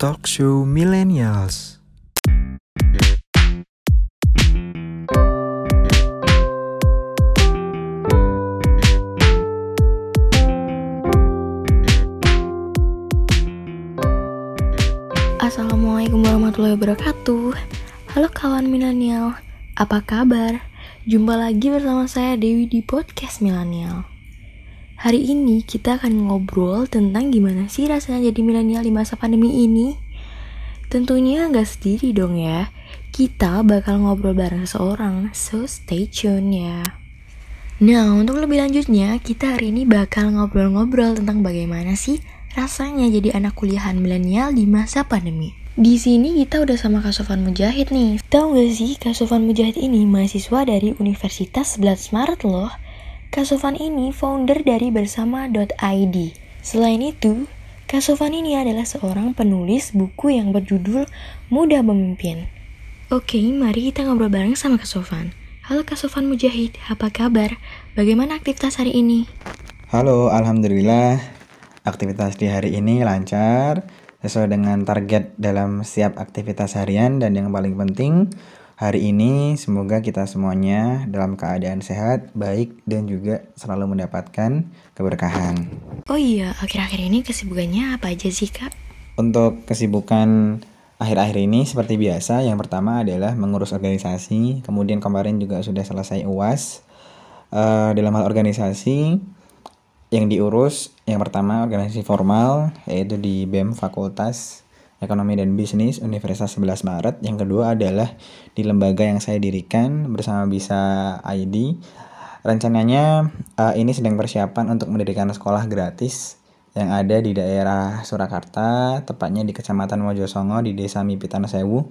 Talk Show Millennials. Assalamualaikum warahmatullahi wabarakatuh Halo kawan milenial Apa kabar? Jumpa lagi bersama saya Dewi di podcast milenial Hari ini kita akan ngobrol tentang gimana sih rasanya jadi milenial di masa pandemi ini Tentunya nggak sendiri dong ya Kita bakal ngobrol bareng seseorang So stay tune ya Nah, untuk lebih lanjutnya, kita hari ini bakal ngobrol-ngobrol tentang bagaimana sih rasanya jadi anak kuliahan milenial di masa pandemi. Di sini kita udah sama Kak Sofan Mujahid nih. Tahu gak sih Kak Sofan Mujahid ini mahasiswa dari Universitas 11 Maret loh. Kak Sofan ini founder dari bersama.id. Selain itu, Kak Sofan ini adalah seorang penulis buku yang berjudul Mudah Memimpin. Oke, mari kita ngobrol bareng sama Kak Sofan. Halo Kak Sofan Mujahid, apa kabar? Bagaimana aktivitas hari ini? Halo, Alhamdulillah aktivitas di hari ini lancar sesuai dengan target dalam setiap aktivitas harian dan yang paling penting hari ini semoga kita semuanya dalam keadaan sehat, baik dan juga selalu mendapatkan keberkahan. Oh iya, akhir-akhir ini kesibukannya apa aja sih kak? Untuk kesibukan akhir-akhir ini seperti biasa, yang pertama adalah mengurus organisasi, kemudian kemarin juga sudah selesai UAS. Uh, dalam hal organisasi, yang diurus yang pertama organisasi formal yaitu di BEM Fakultas Ekonomi dan Bisnis Universitas 11 Maret. Yang kedua adalah di lembaga yang saya dirikan bersama Bisa ID. Rencananya uh, ini sedang persiapan untuk mendirikan sekolah gratis yang ada di daerah Surakarta, tepatnya di Kecamatan Mojosongo di Desa Mipitan Sewu,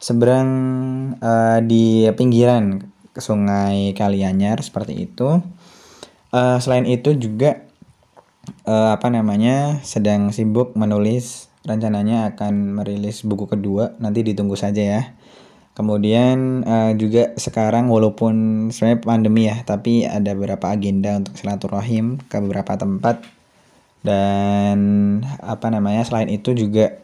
seberang uh, di pinggiran Sungai Kalianyar seperti itu. Uh, selain itu juga uh, apa namanya sedang sibuk menulis rencananya akan merilis buku kedua nanti ditunggu saja ya kemudian uh, juga sekarang walaupun sebenarnya pandemi ya tapi ada beberapa agenda untuk silaturahim ke beberapa tempat dan apa namanya selain itu juga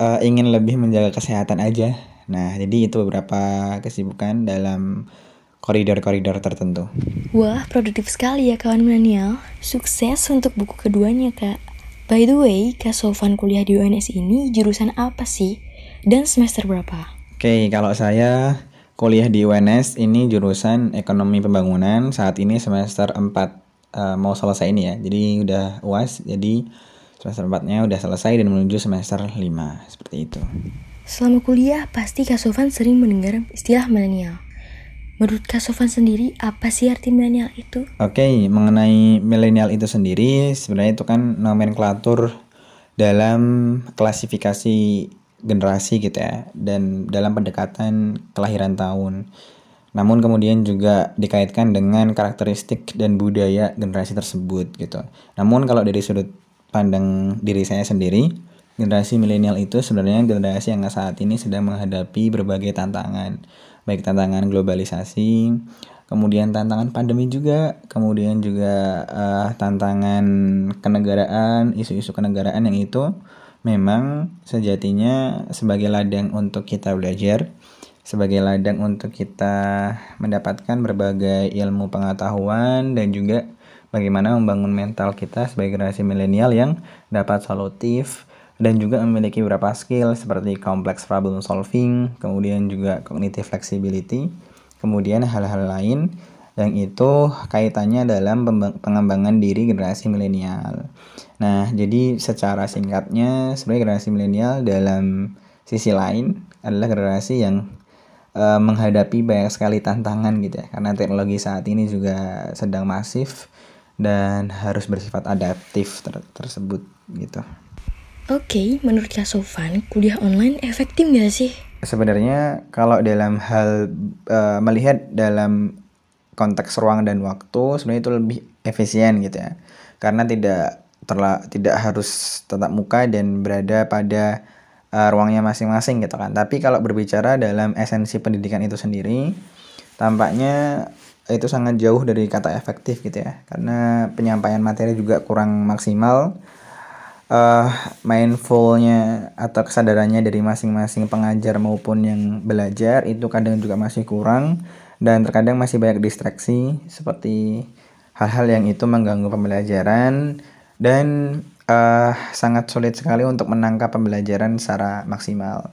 uh, ingin lebih menjaga kesehatan aja nah jadi itu beberapa kesibukan dalam koridor-koridor tertentu. Wah, produktif sekali ya kawan milenial. Sukses untuk buku keduanya, Kak. By the way, Kak Sofan kuliah di UNS ini jurusan apa sih? Dan semester berapa? Oke, kalau saya kuliah di UNS ini jurusan Ekonomi Pembangunan. Saat ini semester 4 uh, eh, mau selesai ini ya. Jadi udah UAS, jadi semester 4-nya udah selesai dan menuju semester 5, seperti itu. Selama kuliah, pasti Kak Sofan sering mendengar istilah milenial. Menurut Kak Sofan sendiri, apa sih arti milenial itu? Oke, okay, mengenai milenial itu sendiri, sebenarnya itu kan nomenklatur dalam klasifikasi generasi gitu ya, dan dalam pendekatan kelahiran tahun. Namun kemudian juga dikaitkan dengan karakteristik dan budaya generasi tersebut gitu. Namun kalau dari sudut pandang diri saya sendiri, generasi milenial itu sebenarnya generasi yang saat ini sedang menghadapi berbagai tantangan baik tantangan globalisasi, kemudian tantangan pandemi juga, kemudian juga uh, tantangan kenegaraan, isu-isu kenegaraan yang itu memang sejatinya sebagai ladang untuk kita belajar, sebagai ladang untuk kita mendapatkan berbagai ilmu pengetahuan dan juga bagaimana membangun mental kita sebagai generasi milenial yang dapat solutif, dan juga memiliki beberapa skill seperti complex problem solving, kemudian juga cognitive flexibility, kemudian hal-hal lain yang itu kaitannya dalam pengembangan diri generasi milenial. Nah, jadi secara singkatnya sebenarnya generasi milenial dalam sisi lain adalah generasi yang uh, menghadapi banyak sekali tantangan gitu ya. Karena teknologi saat ini juga sedang masif dan harus bersifat adaptif ter tersebut gitu. Oke, okay, menurut Kak Sofan, kuliah online efektif nggak sih? Sebenarnya kalau dalam hal uh, melihat dalam konteks ruang dan waktu sebenarnya itu lebih efisien gitu ya. Karena tidak terla tidak harus tetap muka dan berada pada uh, ruangnya masing-masing gitu kan. Tapi kalau berbicara dalam esensi pendidikan itu sendiri, tampaknya itu sangat jauh dari kata efektif gitu ya. Karena penyampaian materi juga kurang maksimal uh, mindfulnya atau kesadarannya dari masing-masing pengajar maupun yang belajar itu kadang juga masih kurang dan terkadang masih banyak distraksi seperti hal-hal yang itu mengganggu pembelajaran dan uh, sangat sulit sekali untuk menangkap pembelajaran secara maksimal.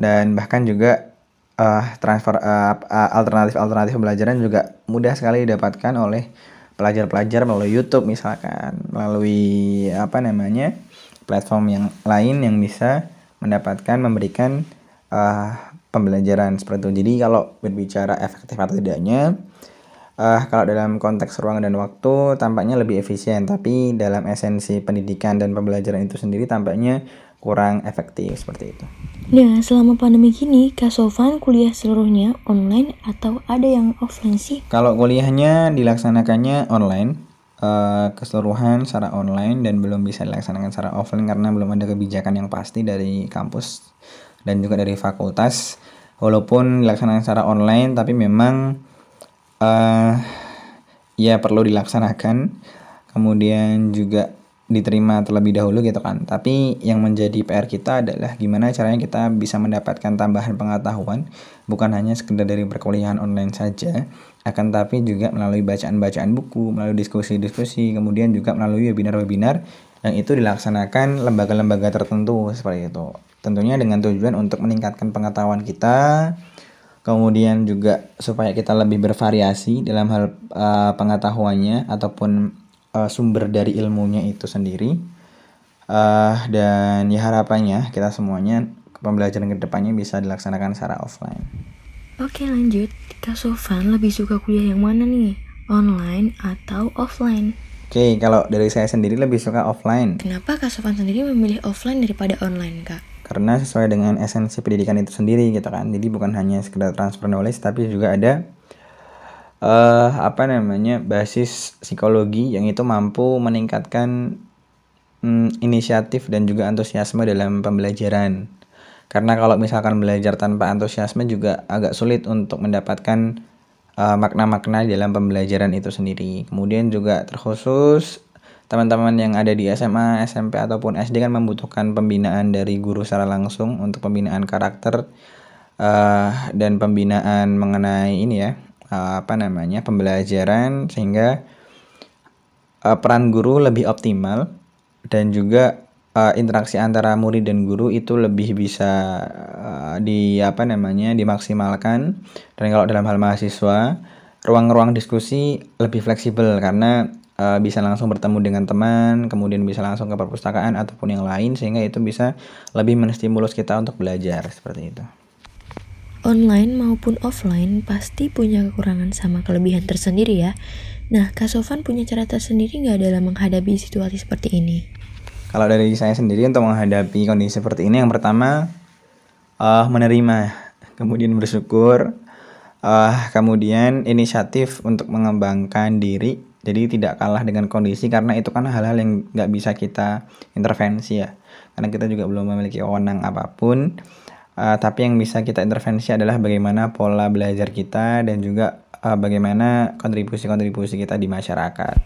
Dan bahkan juga uh, transfer uh, alternatif-alternatif pembelajaran juga mudah sekali didapatkan oleh pelajar-pelajar melalui YouTube misalkan melalui apa namanya platform yang lain yang bisa mendapatkan memberikan uh, pembelajaran seperti itu. Jadi kalau berbicara efektif atau tidaknya, uh, kalau dalam konteks ruang dan waktu tampaknya lebih efisien, tapi dalam esensi pendidikan dan pembelajaran itu sendiri tampaknya kurang efektif seperti itu. Nah, selama pandemi gini, Kak Sofan kuliah seluruhnya online atau ada yang offline sih? Kalau kuliahnya dilaksanakannya online, uh, keseluruhan secara online dan belum bisa dilaksanakan secara offline karena belum ada kebijakan yang pasti dari kampus dan juga dari fakultas walaupun dilaksanakan secara online tapi memang uh, ya perlu dilaksanakan kemudian juga diterima terlebih dahulu gitu kan. Tapi yang menjadi PR kita adalah gimana caranya kita bisa mendapatkan tambahan pengetahuan bukan hanya sekedar dari perkuliahan online saja akan tapi juga melalui bacaan-bacaan buku melalui diskusi-diskusi kemudian juga melalui webinar-webinar yang itu dilaksanakan lembaga-lembaga tertentu seperti itu. Tentunya dengan tujuan untuk meningkatkan pengetahuan kita kemudian juga supaya kita lebih bervariasi dalam hal uh, pengetahuannya ataupun uh, sumber dari ilmunya itu sendiri uh, dan ya harapannya kita semuanya pembelajaran ke depannya bisa dilaksanakan secara offline. Oke lanjut, Kak Sofan lebih suka kuliah yang mana nih? Online atau offline? Oke, kalau dari saya sendiri lebih suka offline. Kenapa Kak Sofan sendiri memilih offline daripada online, Kak? Karena sesuai dengan esensi pendidikan itu sendiri gitu kan. Jadi bukan hanya sekedar transfer knowledge tapi juga ada uh, apa namanya basis psikologi yang itu mampu meningkatkan um, inisiatif dan juga antusiasme dalam pembelajaran. Karena kalau misalkan belajar tanpa antusiasme juga agak sulit untuk mendapatkan uh, makna-makna dalam pembelajaran itu sendiri. Kemudian juga terkhusus teman-teman yang ada di SMA, SMP ataupun SD kan membutuhkan pembinaan dari guru secara langsung untuk pembinaan karakter uh, dan pembinaan mengenai ini ya uh, apa namanya pembelajaran sehingga uh, peran guru lebih optimal dan juga uh, interaksi antara murid dan guru itu lebih bisa uh, di apa namanya dimaksimalkan dan kalau dalam hal mahasiswa ruang-ruang diskusi lebih fleksibel karena uh, bisa langsung bertemu dengan teman, kemudian bisa langsung ke perpustakaan ataupun yang lain sehingga itu bisa lebih menstimulus kita untuk belajar seperti itu. Online maupun offline pasti punya kekurangan sama kelebihan tersendiri ya. Nah, Kak Sofan punya cara tersendiri nggak dalam menghadapi situasi seperti ini? Kalau dari saya sendiri untuk menghadapi kondisi seperti ini, yang pertama uh, menerima, kemudian bersyukur, uh, kemudian inisiatif untuk mengembangkan diri. Jadi tidak kalah dengan kondisi karena itu kan hal-hal yang nggak bisa kita intervensi ya. Karena kita juga belum memiliki wewenang apa pun Uh, tapi yang bisa kita intervensi adalah bagaimana pola belajar kita dan juga uh, bagaimana kontribusi-kontribusi kita di masyarakat.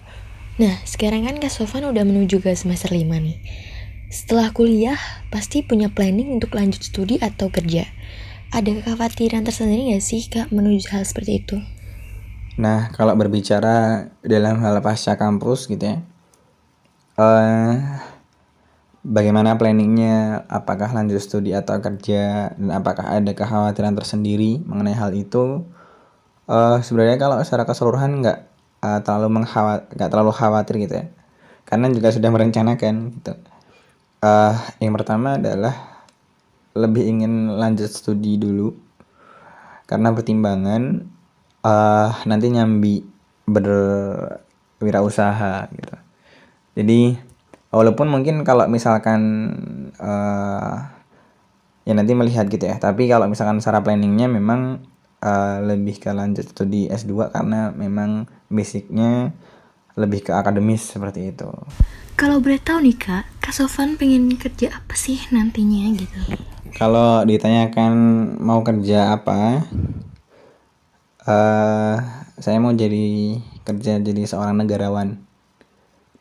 Nah, sekarang kan Kak Sofan udah menuju ke semester 5 nih. Setelah kuliah, pasti punya planning untuk lanjut studi atau kerja. Ada kekhawatiran tersendiri gak sih Kak menuju hal seperti itu? Nah, kalau berbicara dalam hal pasca kampus gitu ya, uh, bagaimana planningnya apakah lanjut studi atau kerja dan apakah ada kekhawatiran tersendiri mengenai hal itu? Uh, sebenarnya kalau secara keseluruhan nggak uh, terlalu menghawat nggak terlalu khawatir gitu ya. Karena juga sudah merencanakan gitu. Uh, yang pertama adalah lebih ingin lanjut studi dulu. Karena pertimbangan uh, nanti nyambi berwirausaha gitu. Jadi walaupun mungkin kalau misalkan uh, ya nanti melihat gitu ya. Tapi kalau misalkan secara planningnya memang uh, lebih ke lanjut studi S2 karena memang basicnya lebih ke akademis seperti itu. Kalau boleh tahu nih kak kak Sofan pengen kerja apa sih nantinya gitu? Kalau ditanyakan mau kerja apa uh, saya mau jadi kerja jadi seorang negarawan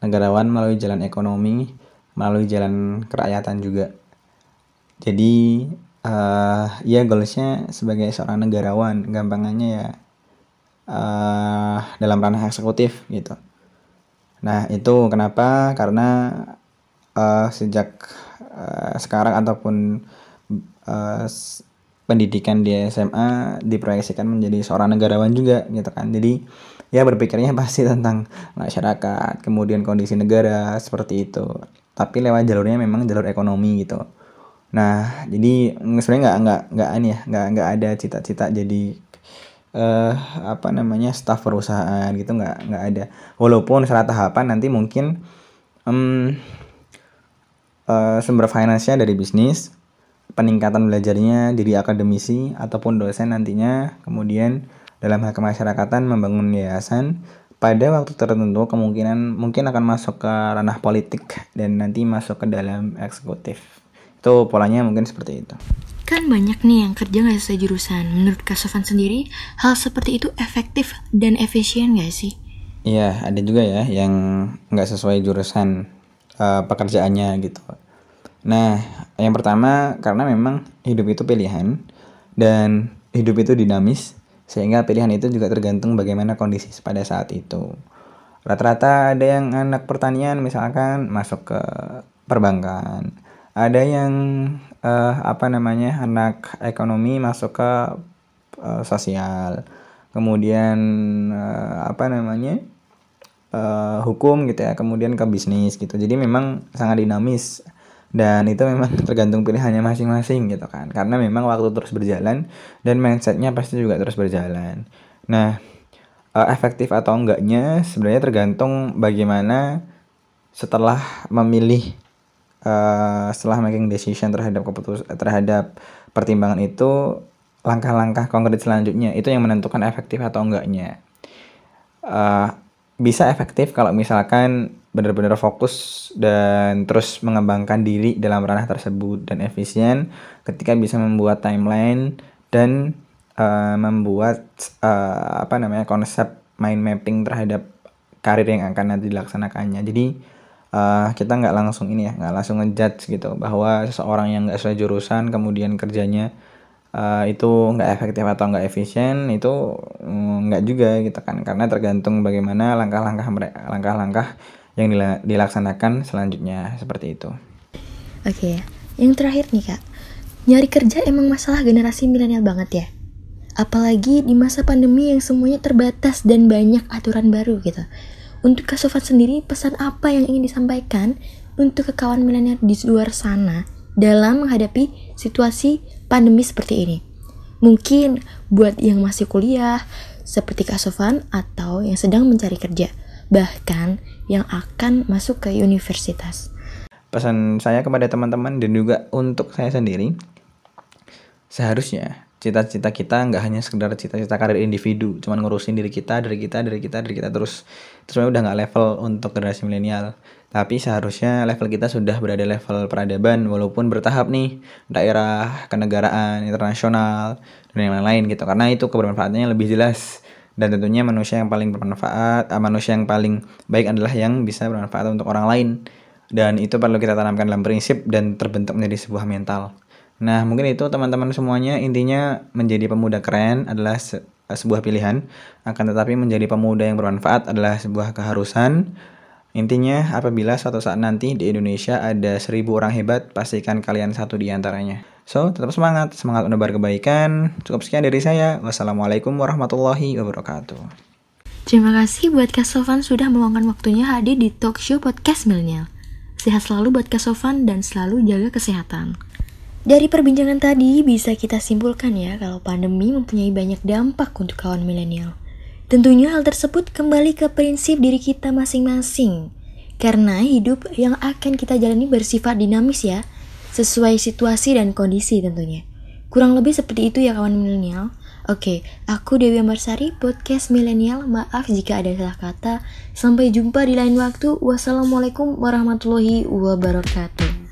negarawan melalui jalan ekonomi melalui jalan kerakyatan juga. Jadi uh, ya goalsnya sebagai seorang negarawan gampangannya ya uh, dalam ranah eksekutif gitu. Nah itu kenapa? Karena uh, sejak uh, sekarang ataupun uh, pendidikan di SMA diproyeksikan menjadi seorang negarawan juga gitu kan. Jadi ya berpikirnya pasti tentang masyarakat kemudian kondisi negara seperti itu. Tapi lewat jalurnya memang jalur ekonomi gitu. Nah jadi sebenarnya nggak nggak nggak aneh ya nggak nggak ada cita-cita jadi uh, apa namanya staf perusahaan gitu nggak nggak ada. Walaupun secara tahapan nanti mungkin um, uh, sumber finansinya dari bisnis peningkatan belajarnya diri akademisi ataupun dosen nantinya kemudian dalam hal kemasyarakatan membangun yayasan pada waktu tertentu kemungkinan mungkin akan masuk ke ranah politik dan nanti masuk ke dalam eksekutif. Itu polanya mungkin seperti itu. Kan banyak nih yang kerja nggak sesuai jurusan. Menurut Kak Sofan sendiri hal seperti itu efektif dan efisien nggak sih? Iya ada juga ya yang nggak sesuai jurusan uh, pekerjaannya gitu. Nah, yang pertama karena memang hidup itu pilihan dan hidup itu dinamis sehingga pilihan itu juga tergantung bagaimana kondisi pada saat itu. Rata-rata ada yang anak pertanian misalkan masuk ke perbankan. Ada yang uh, apa namanya anak ekonomi masuk ke uh, sosial. Kemudian uh, apa namanya uh, hukum gitu ya. Kemudian ke bisnis gitu. Jadi memang sangat dinamis dan itu memang tergantung pilihannya masing-masing gitu kan. Karena memang waktu terus berjalan dan mindsetnya pasti juga terus berjalan. Nah uh, efektif atau enggaknya sebenarnya tergantung bagaimana setelah memilih uh, setelah making decision terhadap keputus terhadap pertimbangan itu langkah-langkah konkret selanjutnya itu yang menentukan efektif atau enggaknya. Uh, bisa efektif kalau misalkan benar-benar fokus dan terus mengembangkan diri dalam ranah tersebut dan efisien ketika bisa membuat timeline dan uh, membuat uh, apa namanya konsep mind mapping terhadap karir yang akan nanti dilaksanakannya. Jadi uh, kita nggak langsung ini ya nggak langsung ngejudge gitu bahwa seseorang yang nggak sesuai jurusan kemudian kerjanya uh, itu nggak efektif atau nggak efisien itu mm, nggak juga gitu kan. Karena tergantung bagaimana langkah-langkah mereka langkah-langkah yang dilaksanakan selanjutnya seperti itu. Oke, yang terakhir nih kak, nyari kerja emang masalah generasi milenial banget ya. Apalagi di masa pandemi yang semuanya terbatas dan banyak aturan baru gitu. Untuk Kak Sofat sendiri, pesan apa yang ingin disampaikan untuk ke kawan milenial di luar sana dalam menghadapi situasi pandemi seperti ini? Mungkin buat yang masih kuliah, seperti Kak Sofan, atau yang sedang mencari kerja bahkan yang akan masuk ke universitas. Pesan saya kepada teman-teman dan juga untuk saya sendiri, seharusnya cita-cita kita nggak hanya sekedar cita-cita karir individu, cuman ngurusin diri kita, dari kita, dari kita, dari kita terus terus udah nggak level untuk generasi milenial. Tapi seharusnya level kita sudah berada level peradaban walaupun bertahap nih daerah kenegaraan internasional dan yang lain-lain gitu karena itu kebermanfaatannya lebih jelas dan tentunya manusia yang paling bermanfaat uh, manusia yang paling baik adalah yang bisa bermanfaat untuk orang lain. Dan itu perlu kita tanamkan dalam prinsip dan terbentuk menjadi sebuah mental. Nah mungkin itu teman-teman semuanya. Intinya menjadi pemuda keren adalah se sebuah pilihan. Akan tetapi menjadi pemuda yang bermanfaat adalah sebuah keharusan. Intinya, apabila suatu saat nanti di Indonesia ada seribu orang hebat, pastikan kalian satu di antaranya. So, tetap semangat, semangat menebar kebaikan. Cukup sekian dari saya. Wassalamualaikum warahmatullahi wabarakatuh. Terima kasih buat Kak Sofan sudah meluangkan waktunya hadir di talk show podcast Milenial. Sehat selalu buat Kak Sofan dan selalu jaga kesehatan. Dari perbincangan tadi bisa kita simpulkan ya kalau pandemi mempunyai banyak dampak untuk kawan milenial. Tentunya hal tersebut kembali ke prinsip diri kita masing-masing. Karena hidup yang akan kita jalani bersifat dinamis ya, sesuai situasi dan kondisi tentunya. Kurang lebih seperti itu ya kawan milenial. Oke, aku Dewi Marsari, podcast milenial. Maaf jika ada salah kata. Sampai jumpa di lain waktu. Wassalamualaikum warahmatullahi wabarakatuh.